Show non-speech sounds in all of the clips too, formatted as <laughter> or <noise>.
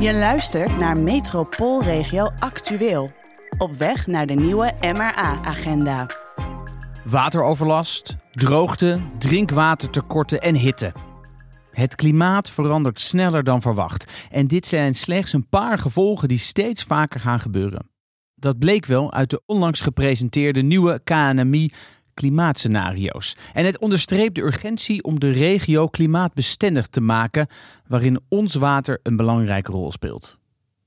Je luistert naar Metropoolregio Actueel. Op weg naar de nieuwe MRA-agenda. Wateroverlast, droogte, drinkwatertekorten en hitte. Het klimaat verandert sneller dan verwacht. En dit zijn slechts een paar gevolgen die steeds vaker gaan gebeuren. Dat bleek wel uit de onlangs gepresenteerde nieuwe KNMI klimaatscenario's. En het onderstreept de urgentie om de regio klimaatbestendig te maken, waarin ons water een belangrijke rol speelt.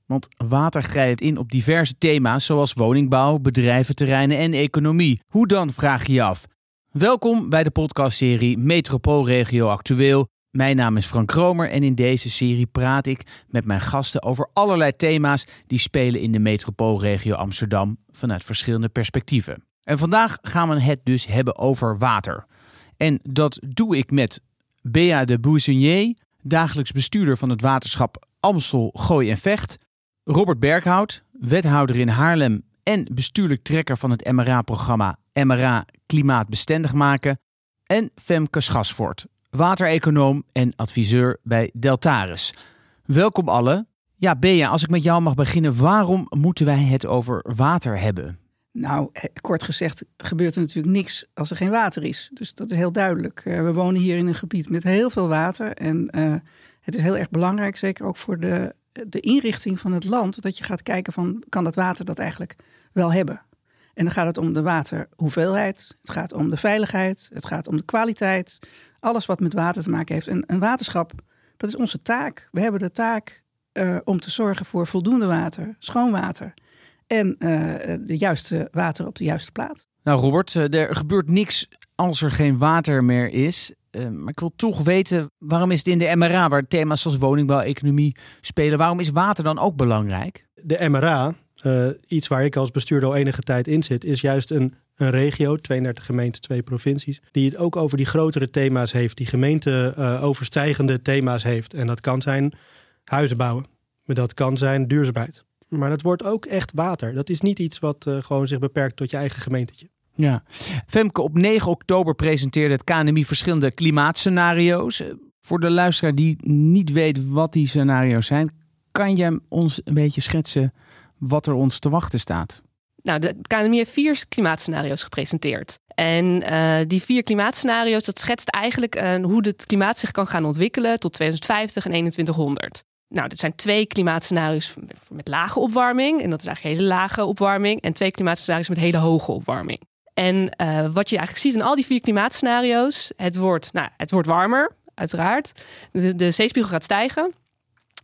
Want water grijpt in op diverse thema's zoals woningbouw, bedrijventerreinen en economie. Hoe dan, vraag je je af. Welkom bij de podcastserie Metropoolregio Actueel. Mijn naam is Frank Kromer en in deze serie praat ik met mijn gasten over allerlei thema's die spelen in de metropoolregio Amsterdam vanuit verschillende perspectieven. En vandaag gaan we het dus hebben over water. En dat doe ik met Bea de Bouzenier, dagelijks bestuurder van het waterschap Amstel, Gooi en Vecht. Robert Berghout, wethouder in Haarlem en bestuurlijk trekker van het MRA-programma MRA Klimaatbestendig maken. En Femke Schasvoort, watereconoom en adviseur bij Deltaris. Welkom allen. Ja, Bea, als ik met jou mag beginnen, waarom moeten wij het over water hebben? Nou, kort gezegd gebeurt er natuurlijk niks als er geen water is. Dus dat is heel duidelijk. Eh, we wonen hier in een gebied met heel veel water. En uh, het is heel erg belangrijk, zeker ook voor de, de inrichting van het land, dat je gaat kijken van kan dat water dat eigenlijk wel hebben. En dan gaat het om de waterhoeveelheid, het gaat om de veiligheid, het gaat om de kwaliteit. Alles wat met water te maken heeft. En een waterschap, dat is onze taak. We hebben de taak om te zorgen voor voldoende water, schoon water en uh, de juiste water op de juiste plaats. Nou, Robert, eh, er gebeurt niks als er geen water meer is. Uh, maar ik wil toch weten, waarom is het in de MRA, waar thema's zoals woningbouw, economie spelen, waarom is water dan ook belangrijk? De MRA, uh, iets waar ik als bestuurder al enige tijd in zit, is juist een, een regio, 32 gemeenten, twee provincies, die het ook over die grotere thema's heeft, die gemeente overstijgende thema's heeft. En dat kan zijn huizen bouwen, maar dat kan zijn duurzaamheid. Maar dat wordt ook echt water. Dat is niet iets wat uh, gewoon zich beperkt tot je eigen gemeentetje. Ja. Femke, op 9 oktober presenteerde het KNMI verschillende klimaatscenario's. Eh, voor de luisteraar die niet weet wat die scenario's zijn, kan je ons een beetje schetsen wat er ons te wachten staat? Nou, de KNMI heeft vier klimaatscenario's gepresenteerd. En uh, die vier klimaatscenario's, dat schetst eigenlijk uh, hoe het klimaat zich kan gaan ontwikkelen tot 2050 en 2100. Nou, dat zijn twee klimaatscenario's met lage opwarming. En dat is eigenlijk hele lage opwarming. En twee klimaatscenario's met hele hoge opwarming. En uh, wat je eigenlijk ziet in al die vier klimaatscenario's, het wordt, nou, het wordt warmer, uiteraard. De, zeespiegel gaat stijgen.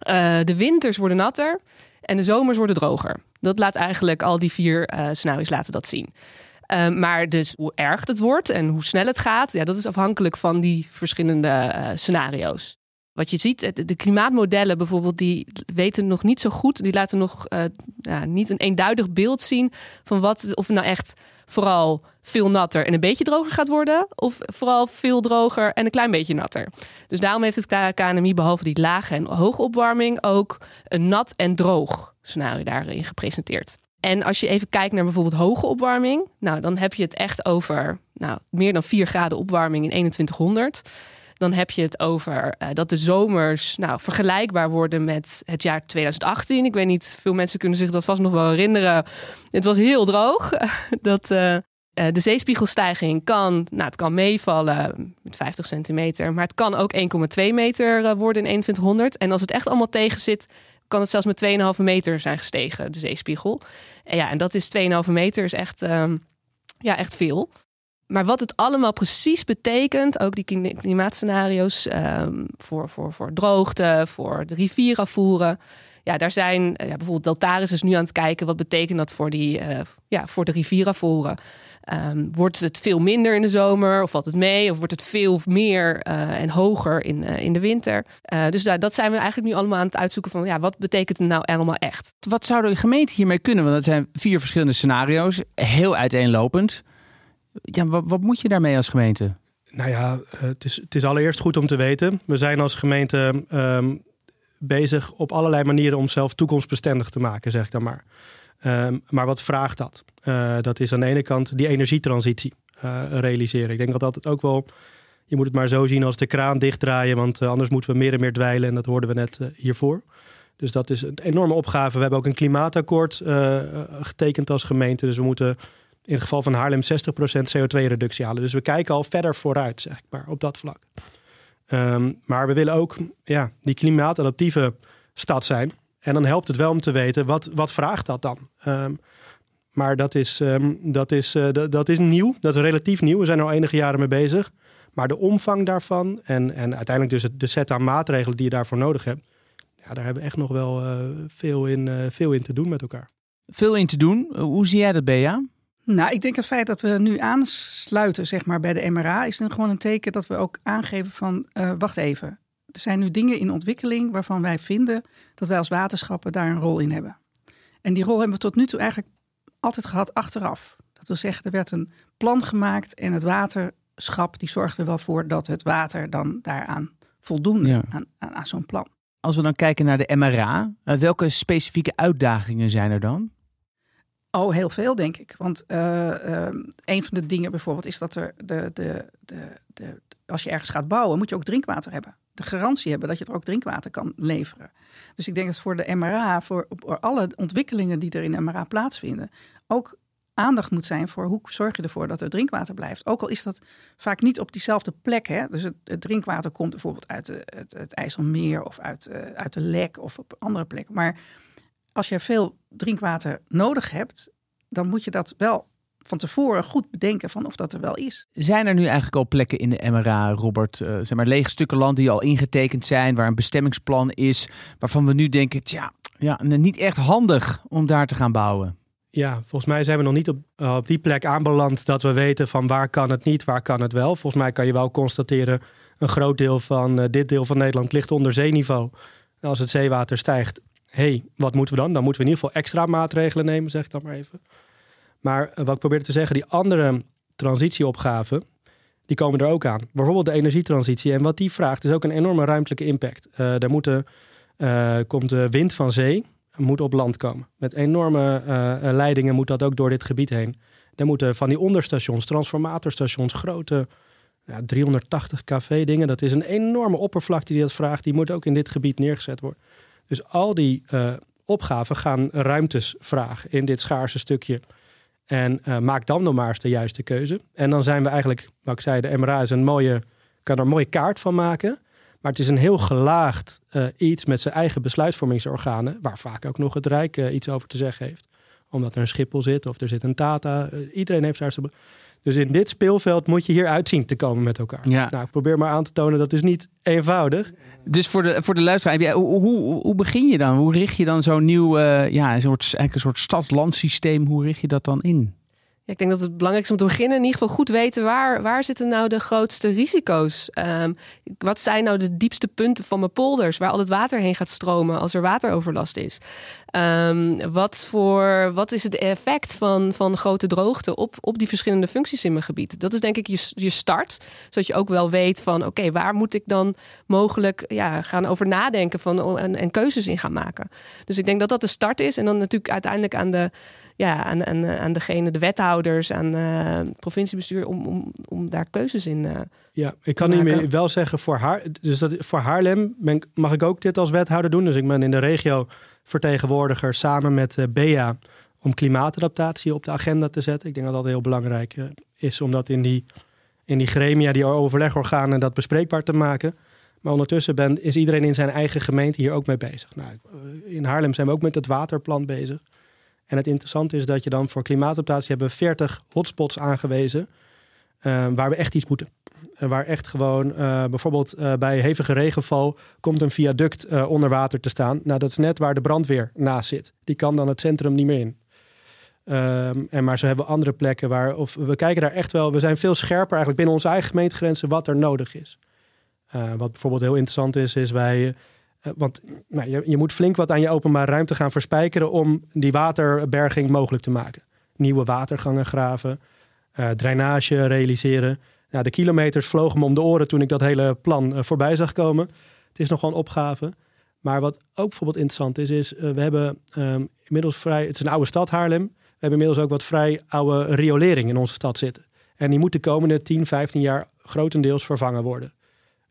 Uh, de winters worden natter en de zomers worden droger. Dat laat eigenlijk al die vier uh, scenario's laten dat zien. Uh, maar dus hoe erg het wordt en hoe snel het gaat, ja, dat is afhankelijk van die verschillende scenario's. Wat je ziet, de klimaatmodellen bijvoorbeeld, die weten nog niet zo goed. Die laten nog ja, niet een eenduidig beeld zien van wat, of nou echt vooral veel natter en een beetje droger gaat worden. Of vooral veel droger en een klein beetje natter. Dus daarom heeft het KNMI behalve die lage en hoge opwarming ook een nat en droog scenario daarin gepresenteerd. En als je even kijkt naar bijvoorbeeld hoge opwarming, nou dan heb je het echt over nou, meer dan 4 graden opwarming in 2100 dan heb je het over uh, dat de zomers nou, vergelijkbaar worden met het jaar 2018. Ik weet niet, veel mensen kunnen zich dat vast nog wel herinneren. Het was heel droog. <laughs> dat, uh, de zeespiegelstijging kan, nou, het kan meevallen met 50 centimeter, maar het kan ook 1,2 meter worden in 2100. En als het echt allemaal tegen zit, kan het zelfs met 2,5 meter zijn gestegen, de zeespiegel. En ja, en dat is 2,5 meter, is echt, uh, ja, echt veel. Maar wat het allemaal precies betekent, ook die klimaatscenario's um, voor, voor, voor droogte, voor de rivierafvoeren. Ja, daar zijn ja, bijvoorbeeld Deltaris is nu aan het kijken wat betekent dat voor, die, uh, ja, voor de rivierafvoeren. Um, wordt het veel minder in de zomer of valt het mee? Of wordt het veel meer uh, en hoger in, in de winter? dus dat, dat zijn we eigenlijk nu allemaal aan het uitzoeken van ja, wat betekent het nou allemaal echt? Wat zou de gemeente hiermee kunnen? Want het zijn vier verschillende scenario's, heel uiteenlopend. Ja, wat, wat moet je daarmee als gemeente? Nou ja, het is, het is allereerst goed om te weten. We zijn als gemeente um, bezig op allerlei manieren om zelf toekomstbestendig te maken, zeg ik dan maar. Um, maar wat vraagt dat? Uh, dat is aan de ene kant die energietransitie uh, realiseren. Ik denk dat dat ook wel, je moet het maar zo zien als de kraan dichtdraaien, want uh, anders moeten we meer en meer dweilen en dat hoorden we net hiervoor. Dus dat is een enorme opgave. We hebben ook een klimaatakkoord getekend als gemeente. Dus we moeten in het geval van Haarlem 60% CO2-reductie halen. Dus we kijken al verder vooruit, zeg maar, op dat vlak. Um, maar we willen ook ja, die klimaatadaptieve stad zijn. En dan helpt het wel om te weten, wat, wat vraagt dat dan? Um, maar dat is, um, dat, is, uh, dat, is nieuw, dat is relatief nieuw. We zijn er al enige jaren mee bezig. Maar de omvang daarvan en, en uiteindelijk dus de set aan maatregelen die je daarvoor nodig hebt... Ja, daar hebben we echt nog wel uh, veel, in, uh, veel in te doen met elkaar. Veel in te doen. Hoe zie jij dat, Bea? Nou, ik denk het feit dat we nu aansluiten zeg maar, bij de MRA is dan gewoon een teken dat we ook aangeven van uh, wacht even. Er zijn nu dingen in ontwikkeling waarvan wij vinden dat wij als waterschappen daar een rol in hebben. En die rol hebben we tot nu toe eigenlijk altijd gehad achteraf. Dat wil zeggen, er werd een plan gemaakt en het waterschap die zorgde er wel voor dat het water dan daaraan voldoende ja. aan, aan, aan zo'n plan. Als we dan kijken naar de MRA, welke specifieke uitdagingen zijn er dan? Oh, heel veel, denk ik. Want uh, uh, een van de dingen bijvoorbeeld is dat er de, de, de, de, als je ergens gaat bouwen, moet je ook drinkwater hebben. De garantie hebben dat je er ook drinkwater kan leveren. Dus ik denk dat voor de MRA, voor, voor alle ontwikkelingen die er in MRA plaatsvinden, ook aandacht moet zijn voor hoe zorg je ervoor dat er drinkwater blijft. Ook al is dat vaak niet op diezelfde plek. Hè? Dus het, drinkwater komt bijvoorbeeld uit het, het IJsselmeer of uit, uh, uit de lek of op andere plekken. Maar als je veel drinkwater nodig hebt, dan moet je dat wel van tevoren goed bedenken van of dat er wel is. Zijn er nu eigenlijk al plekken in de MRA, Robert, uh, zeg maar lege stukken land die al ingetekend zijn, waar een bestemmingsplan is, waarvan we nu denken, tja, ja, niet echt handig om daar te gaan bouwen? Ja, volgens mij zijn we nog niet op, uh, op die plek aanbeland dat we weten van waar kan het niet, waar kan het wel. Volgens mij kan je wel constateren, een groot deel van uh, dit deel van Nederland ligt onder zeeniveau. Als het zeewater stijgt, hey, wat moeten we dan? Dan moeten we in ieder geval extra maatregelen nemen, zeg ik dan maar even. Maar wat ik probeer te zeggen, die andere transitieopgaven, die komen er ook aan. Bijvoorbeeld de energietransitie. En wat die vraagt, is ook een enorme ruimtelijke impact. Uh, daar moeten, uh, komt de wind van zee, moet op land komen. Met enorme leidingen moet dat ook door dit gebied heen. Er moeten van die onderstations, transformatorstations, grote ja, 380 kV dingen. Dat is een enorme oppervlakte die dat vraagt. Die moet ook in dit gebied neergezet worden. Dus al die uh, opgaven gaan ruimtes vragen in dit schaarse stukje. En uh, maak dan nog maar eens de juiste keuze. En dan zijn we eigenlijk, wat ik zei, de MRA is een mooie, kan er een mooie kaart van maken. Maar het is een heel gelaagd uh, iets met zijn eigen besluitvormingsorganen, waar vaak ook nog het Rijk iets over te zeggen heeft. Omdat er een Schiphol zit of er zit een Tata. iedereen heeft daar zijn. Dus in dit speelveld moet je hier uitzien te komen met elkaar. Ja. Nou, ik probeer maar aan te tonen dat is niet eenvoudig. Dus voor de, voor de luisteraar, jij, hoe, hoe, hoe begin je dan? Hoe richt je dan zo'n nieuw, uh, ja, een soort, eigenlijk een soort stad-land systeem, hoe richt je dat dan in? Ik denk dat het belangrijk is om te beginnen in ieder geval goed weten waar, waar zitten nou de grootste risico's. Um, wat zijn nou de diepste punten van mijn polders waar al het water heen gaat stromen als er wateroverlast is? Um, wat, voor, wat is het effect van, van grote droogte op, op die verschillende functies in mijn gebied? Dat is denk ik je, je start, zodat je ook wel weet van oké, waar moet ik dan mogelijk ja, gaan over nadenken van, en, en keuzes in gaan maken. Dus ik denk dat dat de start is en dan natuurlijk uiteindelijk aan de ja, aan, aan, aan degene, de wethouders, aan uh, het provinciebestuur, om, om, om daar keuzes in uh, Ja, ik kan niet meer wel zeggen voor haar. Dus dat, voor Haarlem ben, mag ik ook dit als wethouder doen. Dus ik ben in de regio vertegenwoordiger samen met BEA om klimaatadaptatie op de agenda te zetten. Ik denk dat dat heel belangrijk is om dat in die, in die gremia, die overlegorganen, dat bespreekbaar te maken. Maar ondertussen ben, is iedereen in zijn eigen gemeente hier ook mee bezig. Nou, in Haarlem zijn we ook met het waterplan bezig. En het interessante is dat je dan voor klimaatadaptatie hebben 40 hotspots aangewezen uh, waar we echt iets moeten. Uh, waar echt gewoon, uh, bijvoorbeeld bij hevige regenval komt een viaduct onder water te staan. Nou, dat is net waar de brandweer naast zit. Die kan dan het centrum niet meer in. Um, en maar zo hebben we andere plekken waar, of we kijken daar echt wel, we zijn veel scherper eigenlijk binnen onze eigen gemeentegrenzen wat er nodig is. wat bijvoorbeeld heel interessant is, is wij want nou, je, je, moet flink wat aan je openbare ruimte gaan verspijkeren om die waterberging mogelijk te maken. Nieuwe watergangen graven, uh, drainage realiseren. Nou, de kilometers vlogen me om de oren toen ik dat hele plan uh, voorbij zag komen. Het is nog wel een opgave. Maar wat ook bijvoorbeeld interessant is, is we hebben um, inmiddels vrij... Het is een oude stad, Haarlem. We hebben inmiddels ook wat vrij oude riolering in onze stad zitten. En die moet de komende 10, 15 jaar grotendeels vervangen worden.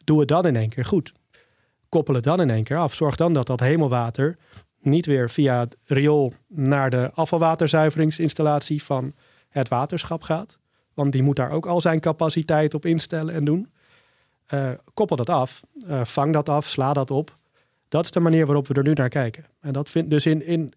Doe het dan in één keer goed koppel het dan in één keer af. Zorg dan dat dat hemelwater niet weer via het riool naar de afvalwaterzuiveringsinstallatie van het waterschap gaat. Want die moet daar ook al zijn capaciteit op instellen en doen. Uh, koppel dat af, uh, vang dat af, sla dat op. Dat is de manier waarop we er nu naar kijken. En dat vindt dus in, in,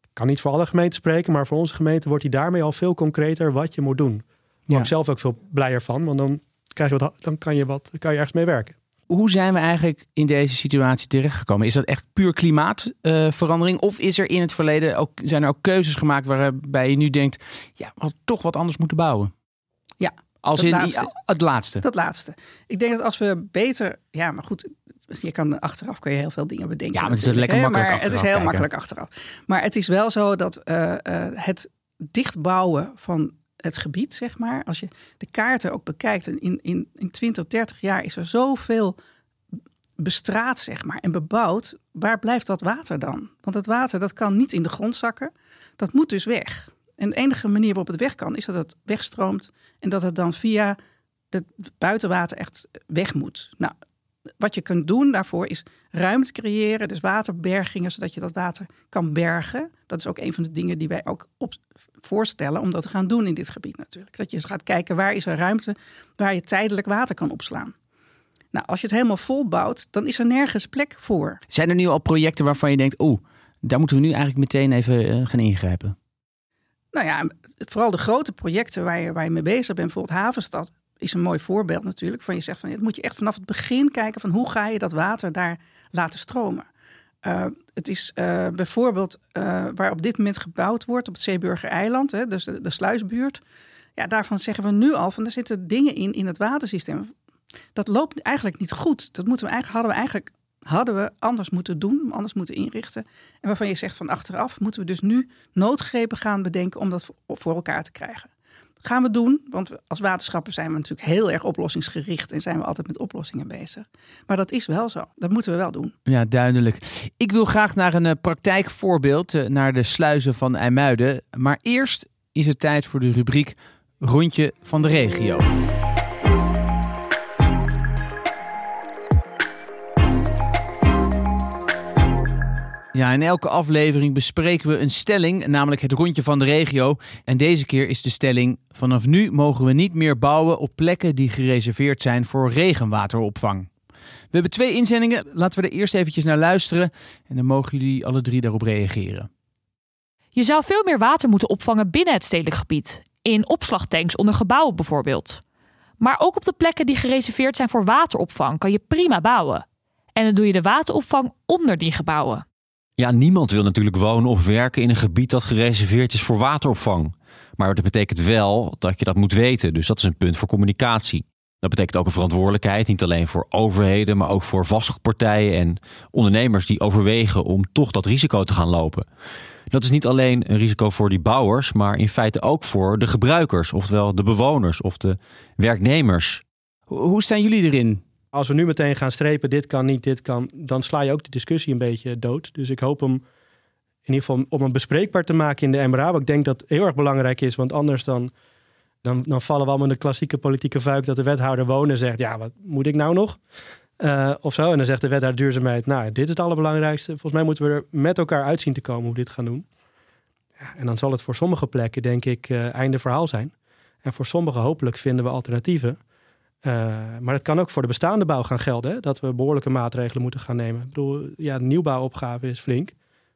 ik kan niet voor alle gemeenten spreken, maar voor onze gemeente wordt hij daarmee al veel concreter wat je moet doen. Daar ja. ik zelf ook veel blijer van, want dan, krijg je wat, dan kan je, wat, kan je ergens mee werken. Hoe zijn we eigenlijk in deze situatie terechtgekomen? Is dat echt puur klimaatverandering? Uh, of is er in het verleden ook, zijn er ook keuzes gemaakt waarbij je nu denkt, ja, we hadden toch wat anders moeten bouwen? Ja, als in laatste. het laatste. Dat laatste. Ik denk dat als we beter. Ja, maar goed. Je kan achteraf kun je heel veel dingen bedenken. Ja, maar het is lekker makkelijk maar Het is heel makkelijk achteraf. Maar het is wel zo dat uh, uh, het dichtbouwen van het gebied, zeg maar. Als je de kaarten ook bekijkt. In, in, in 20, 30 jaar is er zoveel bestraat, zeg maar, en bebouwd. Waar blijft dat water dan? Want het water dat kan niet in de grond zakken. Dat moet dus weg. En de enige manier waarop het weg kan, is dat het wegstroomt en dat het dan via het buitenwater echt weg moet. Nou, wat je kunt doen daarvoor is ruimte creëren, dus waterbergingen, zodat je dat water kan bergen. Dat is ook een van de dingen die wij ook op voorstellen om dat te gaan doen in dit gebied natuurlijk. Dat je eens gaat kijken waar is er ruimte waar je tijdelijk water kan opslaan. Nou, als je het helemaal vol bouwt, dan is er nergens plek voor. Zijn er nu al projecten waarvan je denkt, oeh, daar moeten we nu eigenlijk meteen even eh, gaan ingrijpen? Nou ja, vooral de grote projecten waar je, waar je mee bezig bent, bijvoorbeeld Havenstad, is een mooi voorbeeld natuurlijk. Van je zegt van, het moet je echt vanaf het begin kijken van hoe ga je dat water daar laten stromen. Uh, het is uh, bijvoorbeeld uh, waar op dit moment gebouwd wordt op het Zeeburger Eiland, hè, dus de, de sluisbuurt. Ja, daarvan zeggen we nu al van er zitten dingen in in het watersysteem. Dat loopt eigenlijk niet goed. Dat moeten we eigenlijk, hadden we eigenlijk hadden we anders moeten doen, anders moeten inrichten. En waarvan je zegt van achteraf moeten we dus nu noodgrepen gaan bedenken om dat voor elkaar te krijgen. Gaan we doen, want als waterschappen zijn we natuurlijk heel erg oplossingsgericht en zijn we altijd met oplossingen bezig. Maar dat is wel zo. Dat moeten we wel doen. Ja, duidelijk. Ik wil graag naar een eh, praktijkvoorbeeld, eh, naar de sluizen van IJmuiden. Maar eerst is het tijd voor de rubriek Rondje van de regio. Ja, in elke aflevering bespreken we een stelling, namelijk het rondje van de regio. En deze keer is de stelling: vanaf nu mogen we niet meer bouwen op plekken die gereserveerd zijn voor regenwateropvang. We hebben twee inzendingen. Laten we er eerst eventjes naar luisteren en dan mogen jullie alle drie daarop reageren. Je zou veel meer water moeten opvangen binnen het stedelijk gebied, in opslagtanks onder gebouwen bijvoorbeeld. Maar ook op de plekken die gereserveerd zijn voor wateropvang kan je prima bouwen. En dan doe je de wateropvang onder die gebouwen. Ja, niemand wil natuurlijk wonen of werken in een gebied dat gereserveerd is voor wateropvang. Maar dat betekent wel dat je dat moet weten. Dus dat is een punt voor communicatie. Dat betekent ook een verantwoordelijkheid, niet alleen voor overheden, maar ook voor vastgoedpartijen en ondernemers die overwegen om toch dat risico te gaan lopen. Dat is niet alleen een risico voor die bouwers, maar in feite ook voor de gebruikers, oftewel de bewoners of de werknemers. Hoe staan jullie erin? Als we nu meteen gaan strepen, dit kan niet, dit kan, dan sla je ook de discussie een beetje dood. Dus ik hoop hem in ieder geval om hem bespreekbaar te maken in de MRA. Wat ik denk dat heel erg belangrijk is, want anders dan, dan, dan vallen we allemaal in de klassieke politieke vuik dat de wethouder wonen zegt, ja, wat moet ik nou nog? Uh, of zo. En dan zegt de wethouder duurzaamheid, nou, dit is het allerbelangrijkste. Volgens mij moeten we er met elkaar uitzien te komen hoe we dit gaan doen. Ja, en dan zal het voor sommige plekken, denk ik, uh, einde verhaal zijn. En voor sommige hopelijk vinden we alternatieven. Uh, maar het kan ook voor de bestaande bouw gaan gelden. Hè? Dat we behoorlijke maatregelen moeten gaan nemen. Ik bedoel, ja, de nieuwbouwopgave is flink.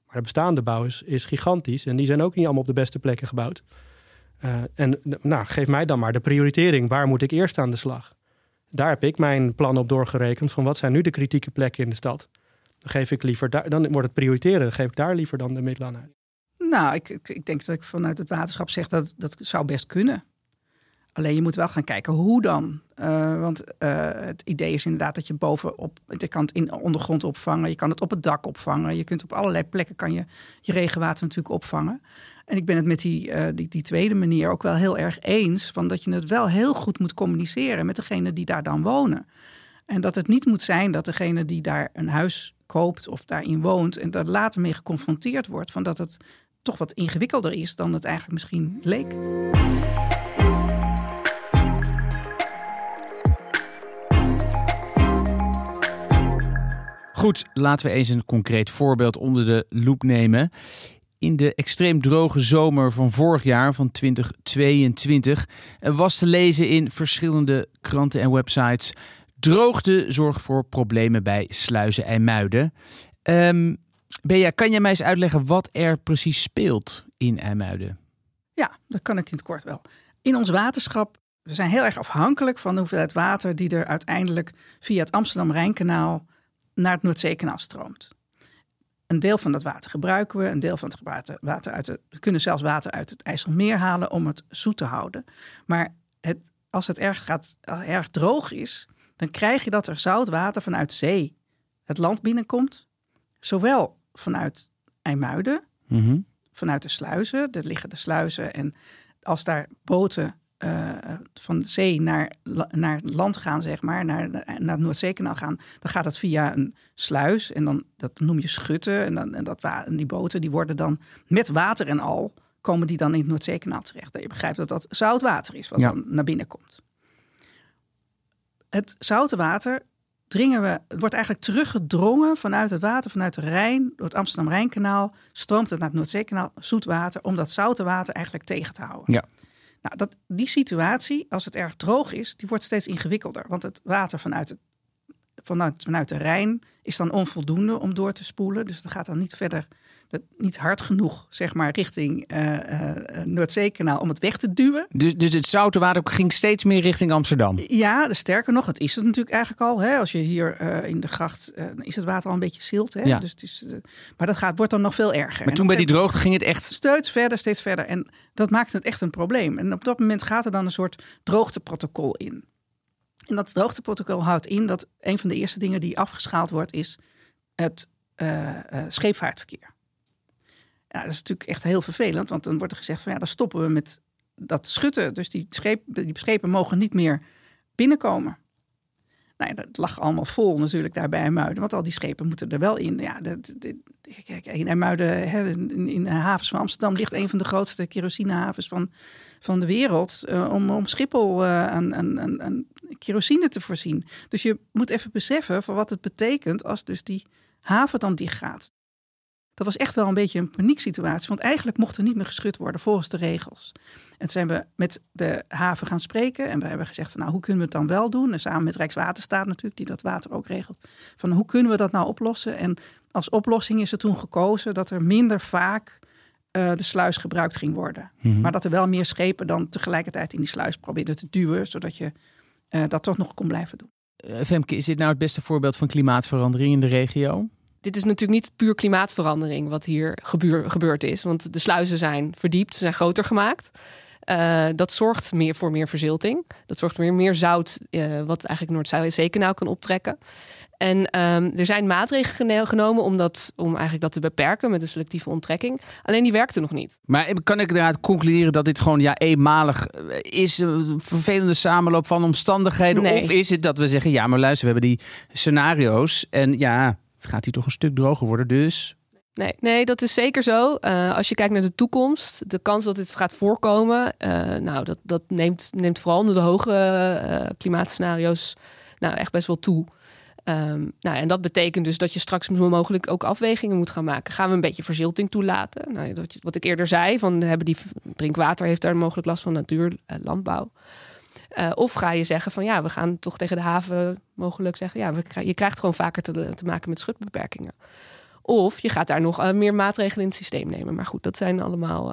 Maar de bestaande bouw is, is gigantisch. En die zijn ook niet allemaal op de beste plekken gebouwd. Uh, en nou, geef mij dan maar de prioritering. Waar moet ik eerst aan de slag? Daar heb ik mijn plan op doorgerekend. Van wat zijn nu de kritieke plekken in de stad? Dan geef ik liever daar, dan wordt het prioriteren. Dan geef ik daar liever dan de middelen aan uit. Nou, ik, ik denk dat ik vanuit het waterschap zeg dat dat zou best kunnen. Alleen je moet wel gaan kijken hoe dan. Uh, want uh, het idee is inderdaad dat je bovenop, je kan het in ondergrond opvangen, je kan het op het dak opvangen, je kunt op allerlei plekken kan je je regenwater natuurlijk opvangen. En ik ben het met die, uh, die, die, tweede manier ook wel heel erg eens, van dat je het wel heel goed moet communiceren met degene die daar dan wonen. En dat het niet moet zijn dat degene die daar een huis koopt of daarin woont en daar later mee geconfronteerd wordt, van dat het toch wat ingewikkelder is dan het eigenlijk misschien leek. Goed, laten we eens een concreet voorbeeld onder de loep nemen. In de extreem droge zomer van vorig jaar, van 2022, was te lezen in verschillende kranten en websites. Droogte zorgt voor problemen bij sluizen en muiden. Um, Bea, kan jij mij eens uitleggen wat er precies speelt in IJmuiden? Ja, dat kan ik in het kort wel. In ons waterschap, we zijn heel erg afhankelijk van de hoeveelheid water die er uiteindelijk via het Amsterdam-Rijnkanaal naar het Noordzeekanaal stroomt. Een deel van dat water gebruiken we, een deel van het water, water uit de, we kunnen zelfs water uit het IJsselmeer halen om het zoet te houden. Maar het, als het erg, gaat, erg droog is, dan krijg je dat er zout water vanuit zee het land binnenkomt. Zowel vanuit IJmuiden, Mhm. vanuit de sluizen. Er liggen de sluizen en als daar boten eh, van de zee naar, naar het land gaan, zeg maar, naar, naar het Noordzeekanaal gaan, dan gaat dat via een sluis en dan dat noem je schutten en, dan, en, dat, en die boten die worden dan met water en al komen die dan in het Noordzeekanaal terecht. Dat je begrijpt dat dat zout water is wat Ja. dan naar binnen komt. Het zoute water dringen we, het wordt eigenlijk teruggedrongen vanuit het water, vanuit de Rijn, door het Amsterdam-Rijnkanaal, stroomt het naar het Noordzeekanaal, zoet water, om dat zoute water eigenlijk tegen te houden. Ja. Nou, dat, die situatie, als het erg droog is, die wordt steeds ingewikkelder. Want het water vanuit, het, vanuit, vanuit de Rijn is dan onvoldoende om door te spoelen. Dus dat gaat dan niet verder, niet hard genoeg, zeg maar, richting eh eh, Noordzeekanaal om het weg te duwen. Dus, dus het zoute water ging steeds meer richting Amsterdam. Ja, dus sterker nog, het is het natuurlijk eigenlijk al. Hè? Als je hier eh, in de gracht, eh, is het water al een beetje zilt. Hè? Ja. Dus het is, eh, maar dat gaat, wordt dan nog veel erger. Maar En toen bij die droogte ging het echt... steeds verder, steeds verder. En dat maakt het echt een probleem. En op dat moment gaat er dan een soort droogteprotocol in. En dat droogteprotocol houdt in dat een van de eerste dingen die afgeschaald wordt, is het eh, eh, scheepvaartverkeer. Ja, dat is natuurlijk echt heel vervelend, want dan wordt er gezegd van ja, dan stoppen we met dat schutten. Dus die, scheep, die schepen mogen niet meer binnenkomen. Nou dat lag allemaal vol natuurlijk daar bij Muiden, want al die schepen moeten er wel in. Ja, dat, dat- kijk, in IJmuiden, hè, in, in de havens van Amsterdam, ligt een van de grootste kerosinehavens van, van de wereld. eh, om, om Schiphol eh, aan, aan, aan kerosine te voorzien. Dus je moet even beseffen van wat het betekent als dus die haven dan dicht gaat. Dat was echt wel een beetje een panieksituatie. Want eigenlijk mocht er niet meer geschud worden volgens de regels. En toen zijn we met de haven gaan spreken. En we hebben gezegd van nou, hoe kunnen we het dan wel doen? En samen met Rijkswaterstaat natuurlijk, die dat water ook regelt. Van hoe kunnen we dat nou oplossen? En als oplossing is er toen gekozen dat er minder vaak eh, de sluis gebruikt ging worden. Maar dat er wel meer schepen dan tegelijkertijd in die sluis probeerden te duwen. Zodat je eh, dat toch nog kon blijven doen. Eh, Femke, is dit nou het beste voorbeeld van klimaatverandering in de regio? Dit is natuurlijk niet puur klimaatverandering wat hier gebeur, gebeurd is. Want de sluizen zijn verdiept, ze zijn groter gemaakt. Eh, dat zorgt meer voor meer verzilting. Dat zorgt voor meer zout, eh, wat eigenlijk Noordzeekanaal kan optrekken. En ehm, er zijn maatregelen genomen om, dat, om eigenlijk dat te beperken met een selectieve onttrekking. Alleen die werkte nog niet. Maar kan ik eruit concluderen dat dit gewoon ja, eenmalig eh, is? Een vervelende samenloop van omstandigheden? Nee. Of is het dat we zeggen, ja, maar luister, we hebben die scenario's. En ja, het gaat hier toch een stuk droger worden. Dus Nee, nee, dat is zeker zo. Eh, als je kijkt naar de toekomst, de kans dat dit gaat voorkomen, eh, nou, dat, dat neemt, neemt vooral onder de hoge eh, klimaatscenario's nou, echt best wel toe. Ehm, nou, en dat betekent dus dat je straks mogelijk ook afwegingen moet gaan maken. Gaan we een beetje verzilting toelaten? Nou, wat ik eerder zei, van hebben die drinkwater heeft daar mogelijk last van natuur, landbouw. Eh, of ga je zeggen van ja, we gaan toch tegen de haven mogelijk zeggen, ja, we, krijg- je krijgt gewoon vaker te, te maken met schutbeperkingen. Of je gaat daar nog eh, meer maatregelen in het systeem nemen. Maar goed, dat zijn allemaal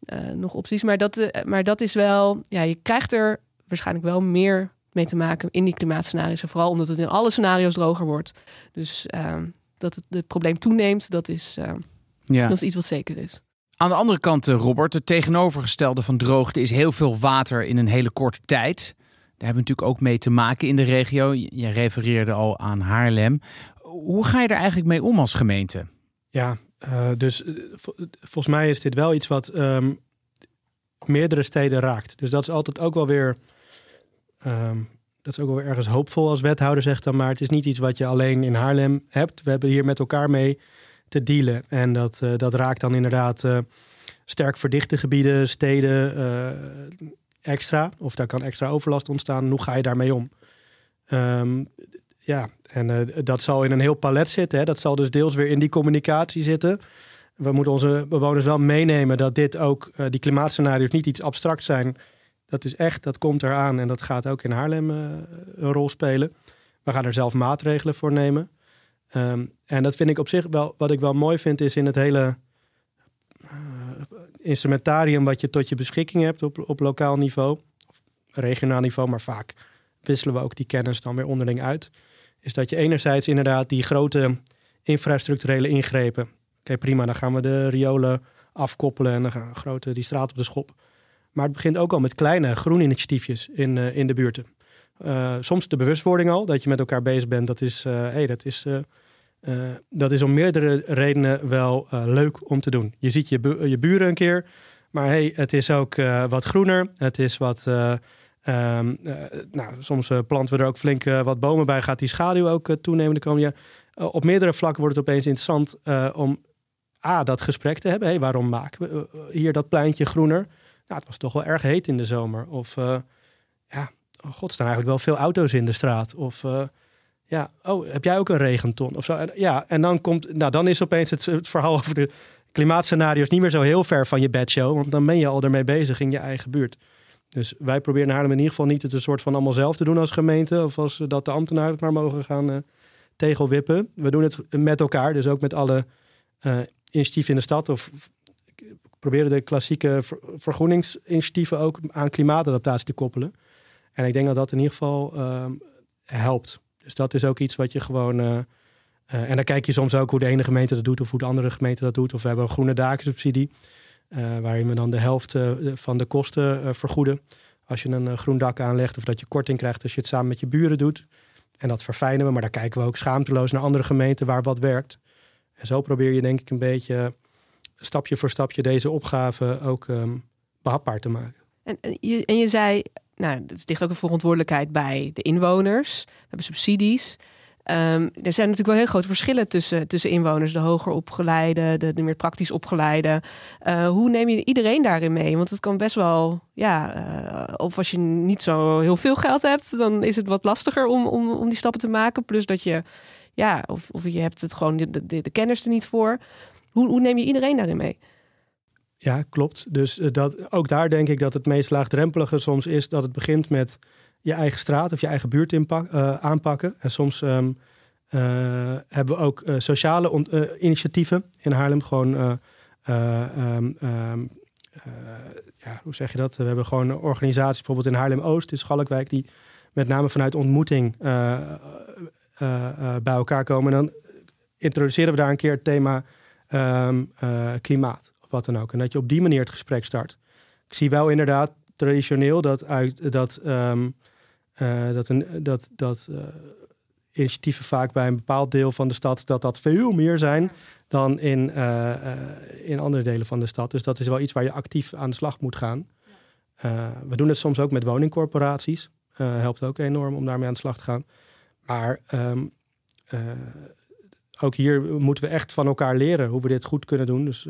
eh, nog opties. Maar dat, maar dat is wel, ja, je krijgt er waarschijnlijk wel meer mee te maken in die klimaatscenario's. En vooral omdat het in alle scenario's droger wordt. Dus eh, dat het, het probleem toeneemt, dat is, eh, ja. dat is iets wat zeker is. Aan de andere kant, eh, Robert, het tegenovergestelde van droogte is heel veel water in een hele korte tijd. Daar hebben we natuurlijk ook mee te maken in de regio. Je refereerde al aan Haarlem. Hoe ga je er eigenlijk mee om als gemeente? Ja, eh, dus eh, vol- volgens mij is dit wel iets wat ehm, meerdere steden raakt. Dus dat is altijd ook wel weer. ehm, dat is ook wel ergens hoopvol als wethouder, zegt dan maar. Het is niet iets wat je alleen in Haarlem hebt. We hebben hier met elkaar mee te dealen. En dat, eh, dat raakt dan inderdaad eh, sterk verdichte gebieden, steden eh, extra. Of daar kan extra overlast ontstaan. Hoe ga je daarmee om? Ehm, ja, en dat zal in een heel palet zitten. Hè. Dat zal dus deels weer in die communicatie zitten. We moeten onze bewoners wel meenemen dat dit ook, die klimaatscenario's niet iets abstract zijn. Dat is echt, dat komt eraan en dat gaat ook in Haarlem een rol spelen. We gaan er zelf maatregelen voor nemen. Um, en dat vind ik op zich wel, wat ik wel mooi vind, is in het hele instrumentarium wat je tot je beschikking hebt op, op lokaal niveau, of regionaal niveau, maar vaak wisselen we ook die kennis dan weer onderling uit. Is dat je enerzijds inderdaad die grote infrastructurele ingrepen. Oké, prima, dan gaan we de riolen afkoppelen en dan gaan we grote die straat op de schop. Maar het begint ook al met kleine groeninitiatiefjes in, uh, in de buurten. Uh, soms de bewustwording al, dat je met elkaar bezig bent. Dat is, uh, hey, dat is, dat is om meerdere redenen wel leuk om te doen. Je ziet je, je buren een keer, maar hey, het is ook wat groener. Het is wat uh, nou, soms planten we er ook flink wat bomen bij. Gaat die schaduw ook toenemen de komende op meerdere vlakken wordt het opeens interessant om A, dat gesprek te hebben. Hey, waarom maken we hier dat pleintje groener? Nou, het was toch wel erg heet in de zomer. Of ja, oh god, staan eigenlijk wel veel auto's in de straat. Of ja, oh, heb jij ook een regenton? Of zo. En, ja, en dan komt, nou, dan is opeens het, verhaal over de klimaatscenario's niet meer zo heel ver van je bedshow. Want dan ben je al ermee bezig in je eigen buurt. Dus wij proberen Haarlem in ieder geval niet het een soort van allemaal zelf te doen als gemeente. Of als dat de ambtenaren maar mogen gaan uh, tegelwippen. We doen het met elkaar, dus ook met alle initiatieven in de stad. Of proberen de klassieke ver vergroeningsinitiatieven ook aan klimaatadaptatie te koppelen. En ik denk dat dat in ieder geval uh, helpt. Dus dat is ook iets wat je gewoon. Uh, en dan kijk je soms ook hoe de ene gemeente dat doet of hoe de andere gemeente dat doet. Of we hebben een groene dakensubsidie. Uh, waarin we dan de helft van de kosten vergoeden. Als je een groen dak aanlegt of dat je korting krijgt als je het samen met je buren doet. En dat verfijnen we, maar daar kijken we ook schaamteloos naar andere gemeenten waar wat werkt. En zo probeer je denk ik een beetje stapje voor stapje deze opgave ook um, behapbaar te maken. En, en, je, en je zei, nou, er ligt ook een verantwoordelijkheid bij de inwoners. We hebben subsidies. Um, er zijn natuurlijk wel heel grote verschillen tussen, tussen inwoners, de hoger opgeleide, de, de meer praktisch opgeleide. Uh, hoe neem je iedereen daarin mee? Want het kan best wel, ja, uh, of als je niet zo heel veel geld hebt, dan is het wat lastiger om, om, om die stappen te maken. Plus dat je, ja, of, of je hebt het gewoon de, de, de kennis er niet voor. Hoe, hoe neem je iedereen daarin mee? Ja, klopt. Dus uh, dat, ook daar denk ik dat het meest laagdrempelige soms is dat het begint met je eigen straat of je eigen buurt uh, aanpakken. En soms um, uh, hebben we ook sociale initiatieven in Haarlem. Gewoon, um, um, ja, hoe zeg je dat? We hebben gewoon organisaties, bijvoorbeeld in Haarlem-Oost, in Schalkwijk, die met name vanuit ontmoeting bij elkaar komen. En dan introduceren we daar een keer het thema klimaat of wat dan ook. En dat je op die manier het gesprek start. Ik zie wel inderdaad traditioneel dat, uit, dat um, uh, dat, een, dat, dat uh, initiatieven vaak bij een bepaald deel van de stad... dat dat veel meer zijn dan in, uh, in andere delen van de stad. Dus dat is wel iets waar je actief aan de slag moet gaan. we doen het soms ook met woningcorporaties. helpt ook enorm om daarmee aan de slag te gaan. Maar um, ook hier moeten we echt van elkaar leren hoe we dit goed kunnen doen. Dus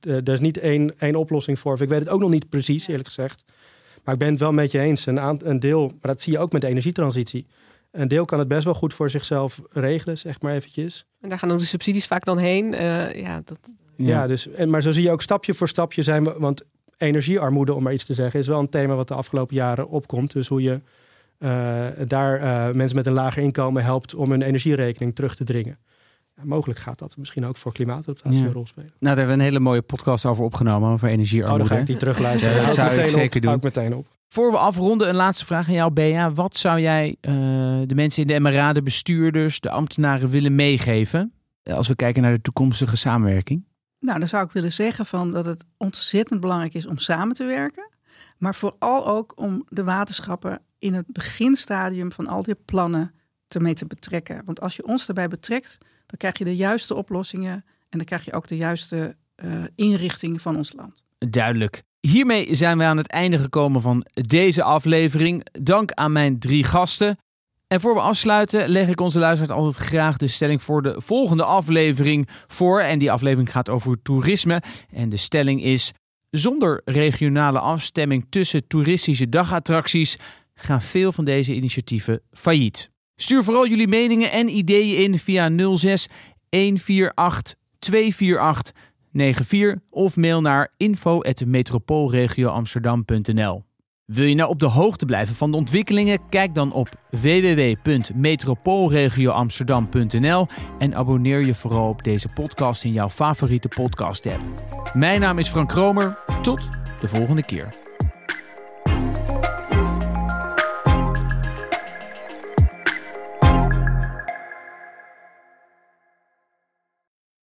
er is niet één, één oplossing voor. Ik weet het ook nog niet precies, eerlijk gezegd. Maar ik ben het wel met je eens. Een, een deel, maar dat zie je ook met de energietransitie. Een deel kan het best wel goed voor zichzelf regelen, zeg maar eventjes. En daar gaan dan de subsidies vaak dan heen. Uh, ja, dat... ja, dus, en, maar zo zie je ook stapje voor stapje zijn we... Want energiearmoede, om maar iets te zeggen, is wel een thema wat de afgelopen jaren opkomt. Dus hoe je uh, daar uh, mensen met een lager inkomen helpt om hun energierekening terug te dringen mogelijk gaat dat misschien ook voor klimaatadaptatie ja. een rol spelen. Nou, daar hebben we een hele mooie podcast over opgenomen, over energiearmoede. Oh, dan ga ik die terugluisteren. <laughs> Ja, dat zou ik zeker op, doen. Ik meteen op. Voor we afronden, een laatste vraag aan jou, Bea. Wat zou jij uh, de mensen in de MRA, de bestuurders, de ambtenaren willen meegeven... als we kijken naar de toekomstige samenwerking? Nou, dan zou ik willen zeggen van dat het ontzettend belangrijk is om samen te werken. Maar vooral ook om de waterschappen in het beginstadium van al die plannen te mee te betrekken. Want als je ons daarbij betrekt, dan krijg je de juiste oplossingen en dan krijg je ook de juiste uh, inrichting van ons land. Duidelijk. Hiermee zijn we aan het einde gekomen van deze aflevering. Dank aan mijn drie gasten. En voor we afsluiten leg ik onze luisteraars altijd graag de stelling voor de volgende aflevering voor. En die aflevering gaat over toerisme. En de stelling is: zonder regionale afstemming tussen toeristische dagattracties gaan veel van deze initiatieven failliet. Stuur vooral jullie meningen en ideeën in via 06 148 248 94 of mail naar info@metropoolregioamsterdam.nl. Wil je nou op de hoogte blijven van de ontwikkelingen? Kijk dan op www.metropoolregioamsterdam.nl en abonneer je vooral op deze podcast in jouw favoriete podcast app. Mijn naam is Frank Kromer. Tot de volgende keer.